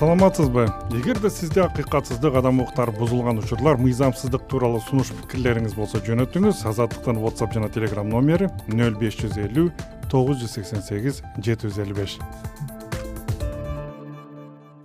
саламатсызбы? Эгерде сизде акыйкатсыздык адам укуктары бузулган учурлар мыйзамсыздык тууралуу сунуш пикирлериңиз болсо жөнөтүңүз азаттыктын whatsapp жана telegram номери нөл беш жүз элүү тогуз жүз сексен сегиз жети жүз элүү беш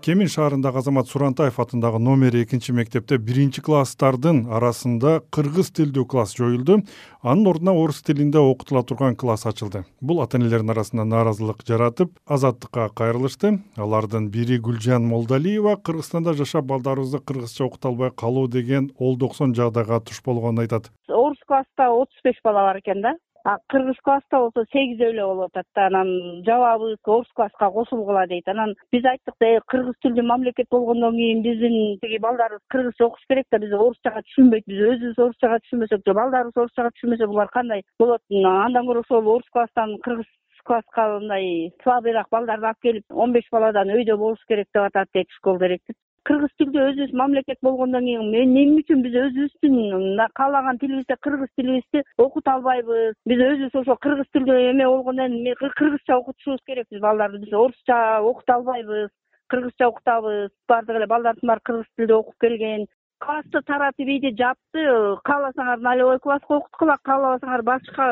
кемин шаарындагы азамат сурантаев атындагы номер экинчи мектепте биринчи класстардын арасында кыргыз тилдүү класс жоюлду. Анын ордуна орус тилинде окутула турган класс ачылды. Бул ата энелердин арасында нааразылык жаратып азаттыкка кайрылышты. Алардын бири гүлжан молдалиева кыргызстанда жашап балдарыбызды кыргызча окута албай калуу деген олдоксон жагдайга туш болгонун айтат. Орус класста отуз беш бала бар экен да кыргыз класста болсо сегизөө эле болуп атат да анан жабабыз орус класска кошулгула дейт. Анан биз айттык да э кыргыз тилдүү мамлекет болгондон кийин биздин тиги балдарыбыз кыргызча окуш керек да биз орусчага түшүнбөйт биз өзүбүз орусчага түшүнбөсөк же балдарыбыз орусчага түшүнбөсө булар кандай болот? Андан көрө ошол орус класстан кыргыз класска мындай слабыйраак балдарды алып келип он беш баладан өйдө болуш керек деп атат дейт школ директору кыргыз тилдүү өзүбүз мамлекет болгондон кийин эмне үчүн биз өзүбүздүн каалаган тилибизде кыргыз тилибизди окута албайбыз? Биз өзүбүз ошо кыргыз тилдүү эме болгондон кийин кыргызча окутушубуз керек биз балдарды. Биз орусча окута албайбыз кыргызча окутабыз. Баардык эле балдардын баары кыргыз тилде окуп келген классты таратып ийди жапты кааласаңар нолевой класска окуткула каалабасаңар башка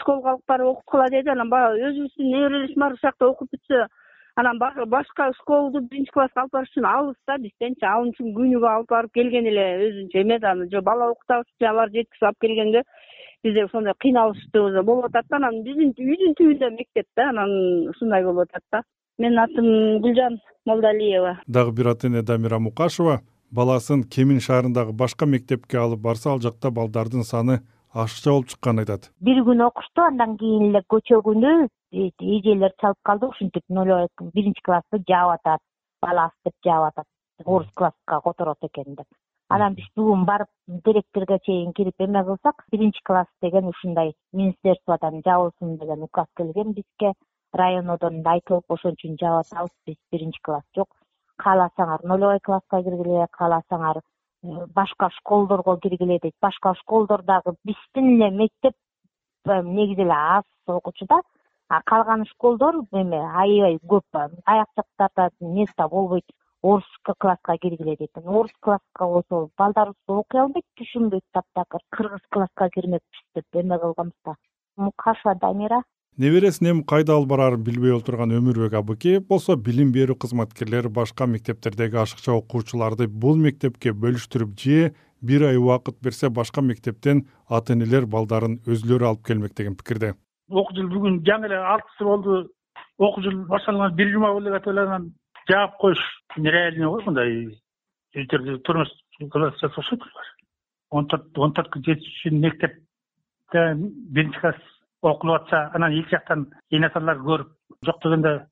школго алып барып окуткула деди анан баягы өзүбүздүн неберелерибиз бар ушул жакта окуп бүтсө анан башка школду биринчи класска алып барыш үчүн алыс да бизденчи ал үчүн күнүгө алып барып келген эле өзүнчө эме да же бала окутабыз же аларды жеткизип алып келгенге бизде ошондой кыйналыштуу болуп атат да. Анан биздин үйдүн түбүндө мектеп да анан ушундай болуп атат да. Менин атым гүлжан молдалиева. Дагы бир ата эне дамира мукашева. Баласын кемин шаарындагы башка мектепке алып барса ал жакта балдардын саны ашыкча болуп чыкканын айтат. Бир күн окушту андан кийин эле көчөгүнү эжелер чалып калды ушинтип нолевой биринчи классты жаап атат бала деп жаап атат. Орус класска которот экен деп. Анан биз бүгүн барып директорго чейин кирип эме кылсак биринчи класс деген ушундай министерстводон жабылсын деген указ келген бизге. Районодон айтылып ошон үчүн жаап атабыз биз биринчи класс жок. Кааласаңар нолевой класска киргиле кааласаңар башка школдорго киргиле дейт. Башка школдор дагы биздин эле мектеп э, негизи эле аз окуучу да. А калган школдор эме аябай көп. Аяк жактарда место болбойт орус класска киргиле дейт. Орус класска болсо балдарыбыз окуй албайт түшүнбөйт таптакыр. Кыргыз класска кирмекпиз деп эме кылганбыз да мукашева дамира небересин эми кайда алып бараарын билбей отурган өмүрбек абыкеев болсо билим берүү кызматкерлери башка мектептердеги ашыкча окуучуларды бул мектепке бөлүштүрүп же бир ай убакыт берсе башка мектептен ата энелер балдарын өзүлөрү алып келмек деген пикирде. Окуу жыл бүгүн жаңы эле алтысы болду. Окуу жыл башталган бир жума болуп эле атып эле анан жаап коюш нереальный го мындай өздөрү турмуш кылып окшойт булар он төрт он төрткө жетиш үчүн мектепте биринчи класс окулуп атса анан эки жактан эне аталар көрүп жок дегенде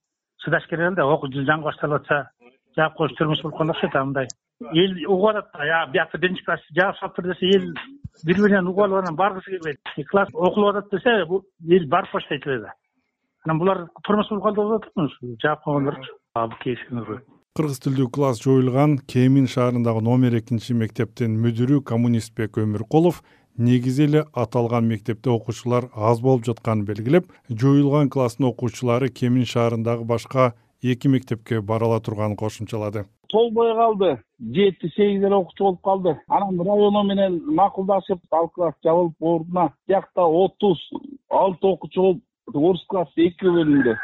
чыдаш керек эле да окуу жыл жаңы башталып атса жаап коюш турмуш болуп калган окшойт а мындай. Эл угуп атат да биякта биринчи класс жаап салыптыр десе эл бири биринен угуп алып анан баргысы келбейт. Класс окулуп атат десе эл барып баштайт эле да. Анан булар турмуш болуп калды болуп атат жаап койгондорчу кыргыз тилдүү класс жоюлган кемин шаарындагы номер экинчи мектептин мүдүрү коммунистбек өмүркулов негизи эле аталган мектепте окуучулар аз болуп жатканын белгилеп жоюлган класстын окуучулары кемин шаарындагы башка эки мектепке бара ала турганын кошумчалады. Толбой калды жети сегиз эле окуучу болуп калды. Анан районо менен макулдашып ал класс жабылып ордуна биякта отуз алты окуучу болуп орус классы экиге бөлүндү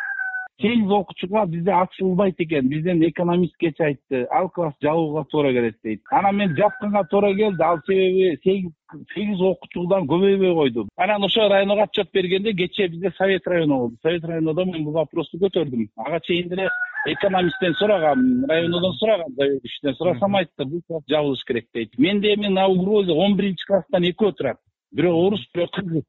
сегиз окуучуга бизде ачылбайт экен бизден экономисткечи айтты. Ал класс жабууга туура келет дейт. Анан мен жапканга туура келди ал себеби сегиз сегиз окуучудан көбөйбөй койду анан ошо районго отчет бергенде кечээ бизде совет районо болду. Совет районодо мен бул вопросту көтөрдүм. Ага чейин деле экономисттен сурагам районодон сурагам заведующийден сурасам айтты. Бул класс жабылыш керек дейт. Менде эми на угрозе он биринчи класстан экөө турат бирөө орус бирөө кыргыз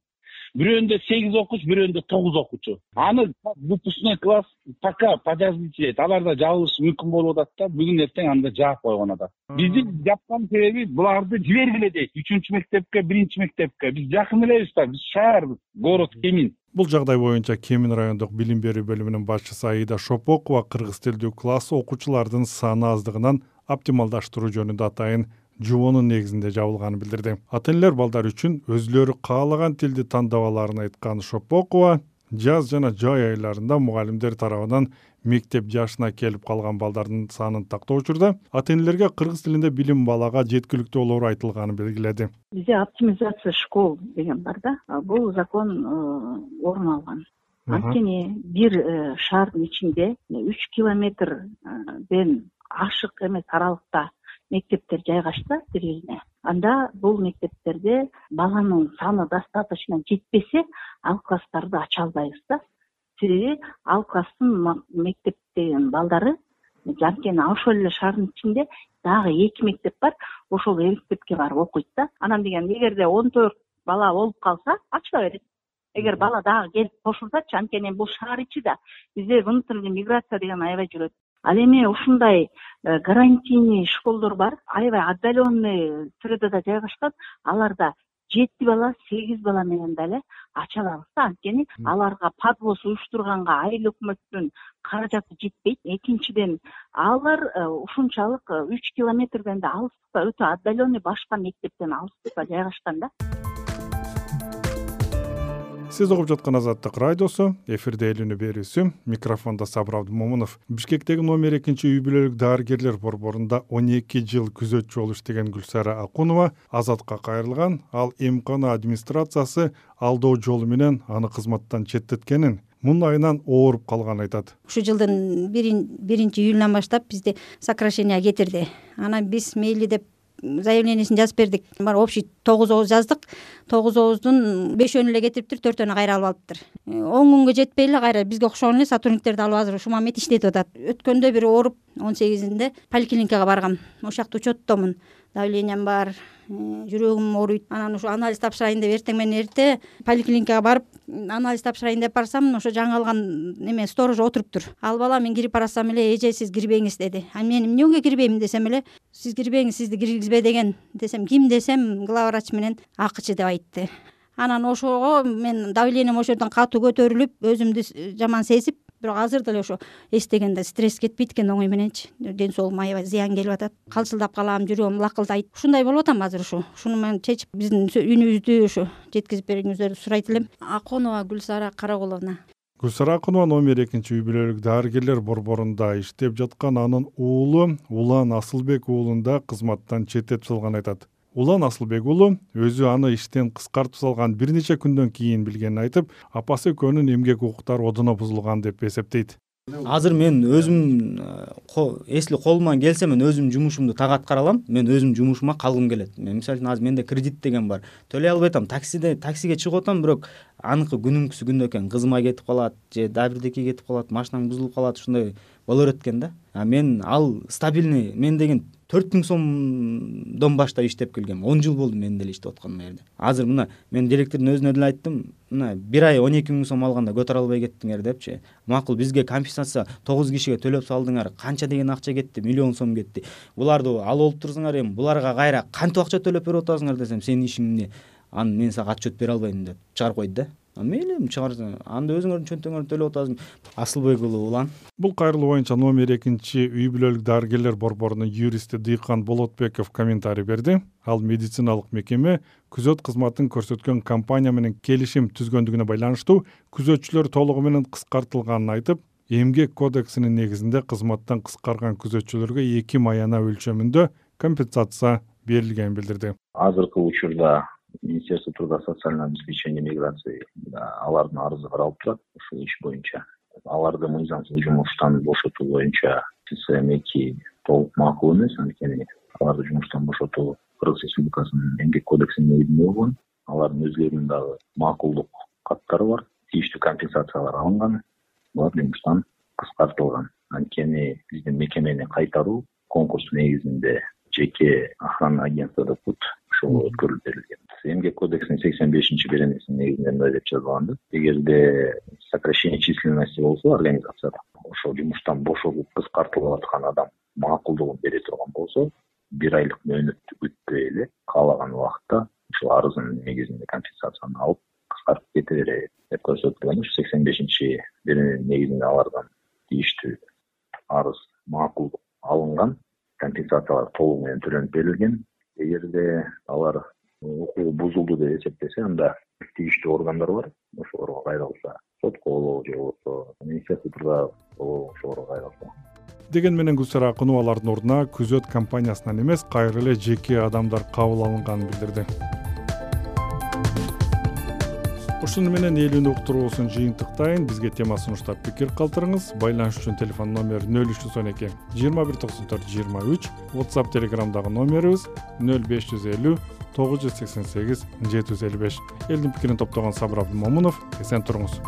бирөөндө сегиз окуучу бирөөндө тогуз окуучу. Аны выпускной класс пока подождите дейт аларда жабылышы мүмкүн болуп атат да. Бүгүн эртең анда жаап койгон атат бизди жапкан себеби буларды жибергиле дейт. Үчүнчү мектепке биринчи мектепке. Биз жакын элебиз да. Биз шаарбыз город кемин. Бул жагдай боюнча кемин райондук билим берүү бөлүмүнүн башчысы аида шопокова кыргыз тилдүү класс окуучулардын саны аздыгынан оптималдаштыруу жөнүндө атайын жобонун негизинде жабылганын билдирди. Ата энелер балдар үчүн өзүлөрү каалаган тилди тандап алаарын айткан шопокова жаз жана жай айларында мугалимдер тарабынан мектеп жашына келип калган балдардын санын тактоо учурда ата энелерге кыргыз тилинде билим балага жеткиликтүү болоору айтылганын белгиледи. Бизде оптимизация школ деген бар да. Бул закон э, орун алган. Анткени бир э, шаардын ичинде үч километрден ашык эмес аралыкта мектептер жайгашса бири бирине анда бул мектептерде баланын саны достаточно жетпесе ал класстарды ача албайбыз да. Себеби ал класстын мектептеги балдары анткени ошол эле шаардын ичинде дагы эки мектеп бар ошол эки мектепке барып окуйт да. Анан деген эгерде он төрт бала болуп калса ачыла берет. Эгер бала дагы келип кошулсачы анткени бул шаар ичи да. Бизде внутренний миграция деген аябай жүрөт ал эми ушундай э, гарантийный школдор бар. Аябай отдаленный средада жайгашкан. Аларда жети бала сегиз бала менен деле ача алабыз да. Анткени аларга подвоз уюштурганга айыл өкмөттүн каражаты жетпейт. Экинчиден алар э, ушунчалык э, үч километрден да алыстыкта өтө отдаленный башка мектептен алыстыкта жайгашкан да сиз угуп жаткан азаттык радиосу эфирде эл үнү берүүсү микрофондо сабыр абдымомунов бишкектеги номер экинчи үй бүлөлүк дарыгерлер борборунда он эки жыл күзөтчү болуп иштеген гүлсара акунова азатка кайрылган ал эмкана администрациясы алдоо жолу менен аны кызматтан четтеткенин муун айынан ооруп калганын айтат. Ушул жылдын биринчи июлунан баштап бизди сокращение кетирди. Анан биз мейли деп заявлениесин жазып бердик. Общий тогуз ооз жаздык. Тогуз ооздун бешөөнү эле кетириптир төртөөнү кайра алып алыптыр. Э, он күнгө жетпей эле кайра бизге окшогон эле сотрудниктерди алып азыр ушул момент иштетип атат. Өткөндө бир ооруп он сегизинде поликлиникага баргам. Ошол жакта учеттомун давлениям бар э, жүрөгүм ооруйт. Анан ушу анализ тапшырайын деп эртең менен эрте поликлиникага барып анализ тапшырайын деп барсам ошо жаңы алган неме сторожо отуруптур ал бала мен кирип баратсам эле эже сиз кирбеңиз деди. А мен эмнеге кирбейм десем эле сиз кирбеңиз сизди киргизбе деген десем ким десем глава врач менен акчы деп айтты. Анан ошого мен давлением ошол жерден катуу көтөрүлүп өзүмдү жаман сезип бирок азыр деле ошо эстегенде стресс кетпейт экен оңой мененчи. Ден соолугума аябай зыян келип атат. Калчылдап калам жүрөгүм лакылдайт. Ушундай болуп атам азыр ушу ушуну мен чечип биздин үнүбүздү ушу жеткизип бериңиздерди сурайт элем. Акунова гүлсара карагуловна гүлсара акунова номер экинчи үй бүлөлүк дарыгерлер борборунда иштеп жаткан анын уулу улан асылбек уулун да кызматтан четтетип салганын айтат улан асылбек уулу өзү аны иштен кыскартып салган бир нече күндөн кийин билгенин айтып апасы экөөнүн эмгек укуктары одоно бузулган деп эсептейт. Азыр мен өзүм э, если колуман келсе мен өзүмдүн жумушумду так аткара алам мен өзүмдүн жумушума калгым келет. Мен мисалы үчүн азыр менде кредит деген бар. Төлөй албай атам таксиде таксиге чыгып атам бирок аныкы күнүмкүсү күндө экен кызыма кетип калат же дагы бирдекеге кетип калат машинаң бузулуп калат ушундай боло берет экен да. А мен ал стабильный мен деген төрт миң сомдон баштап иштеп келгем. Он жыл болду мен деле иштеп атканыма жерде азыр мына мен директордун өзүнө деле айттым мына бир ай он эки миң сом алганда көтөрө албай кеттиңер депчи. Макул бизге компенсация тогуз кишиге төлөп салдыңар канча деген акча кетти? Миллион сом кетти. Буларды алып алып турсуңар эми буларга кайра кантип акча төлөп берип атасыңар десем сенин ишиң эмне аны мен сага отчет бере албайм деп чыгарып койду да. Мейли эми чыгарса анда өзүңөрдүн чөнтөгүңөрдөн төлөп атасың. Асылбек уулу улан. Бул кайрылуу боюнча номер экинчи үй бүлөлүк дарыгерлер борборунун юристи дыйкан болотбеков комментарий берди. Ал медициналык мекеме күзөт кызматын көрсөткөн компания менен келишим түзгөндүгүнө байланыштуу күзөтчүлөр толугу менен кыскартылганын айтып эмгек кодексинин негизинде кызматтан кыскарган күзөтчүлөргө эки маяна өлчөмүндө компенсация берилгенин билдирди. Азыркы учурда министерство труда социального обеспечения миграции алардын арызы каралып турат ушул иш боюнча. Аларды мыйзамсыз жумуштан бошотуу боюнча цм эки толук макул эмес анткени аларды жумуштан бошотуу кыргыз республикасынын эмгек кодексинин негизинде болгон. Алардын өзүлөрүнүн дагы макулдук каттары бар тийиштүү компенсациялар алынган булар жумуштан кыскартылган. Анткени биздин мекемени кайтаруу конкурс негизинде жеке охранный агентство деп коет ошого өткөрүлүп берилген эмгек кодексинин сексен бешинчи беренесинин негизинде мындай деп жазылган да эгерде сокращение численности болсо организацияда ошол жумуштан бошотуп кыскартылып аткан адам макулдугун бере турган болсо бир айлык мөөнөттү күтпөй эле каалаган убакытта ушул арызынын негизинде компенсацияны алып кыскартып кете берет деп көрсөтүлгөн ушу сексен бешинчи берененин негизинде алардан тийиштүү арыз макулдук алынган. Компенсациялар толугу менен төлөнүп берилген. Эгерде алар бузулду деп эсептесе анда тийиштүү органдар бар. Ошолорго кайрылса сотко болобу же болбосо министерство болобу ошолорго кайрылса. Деген менен гүлсара акуновалардын ордуна күзөт компаниясынан эмес кайра эле жеке адамдар кабыл алынганын билдирди ушуну менен элүүнү уктуруубузун жыйынтыктайын. Бизге тема сунуштап пикир калтырыңыз. Байланыш үчүн телефон номер нөл үч жүз он эки жыйырма бир токсон төрт жыйырма үч. Whatsapp телеграмдагы номерибиз нөл беш жүз элүү тогуз жүз сексен сегиз жети жүз элүү беш. Элдин пикирин топтогон сабыр абдымомунов эсен туруңуз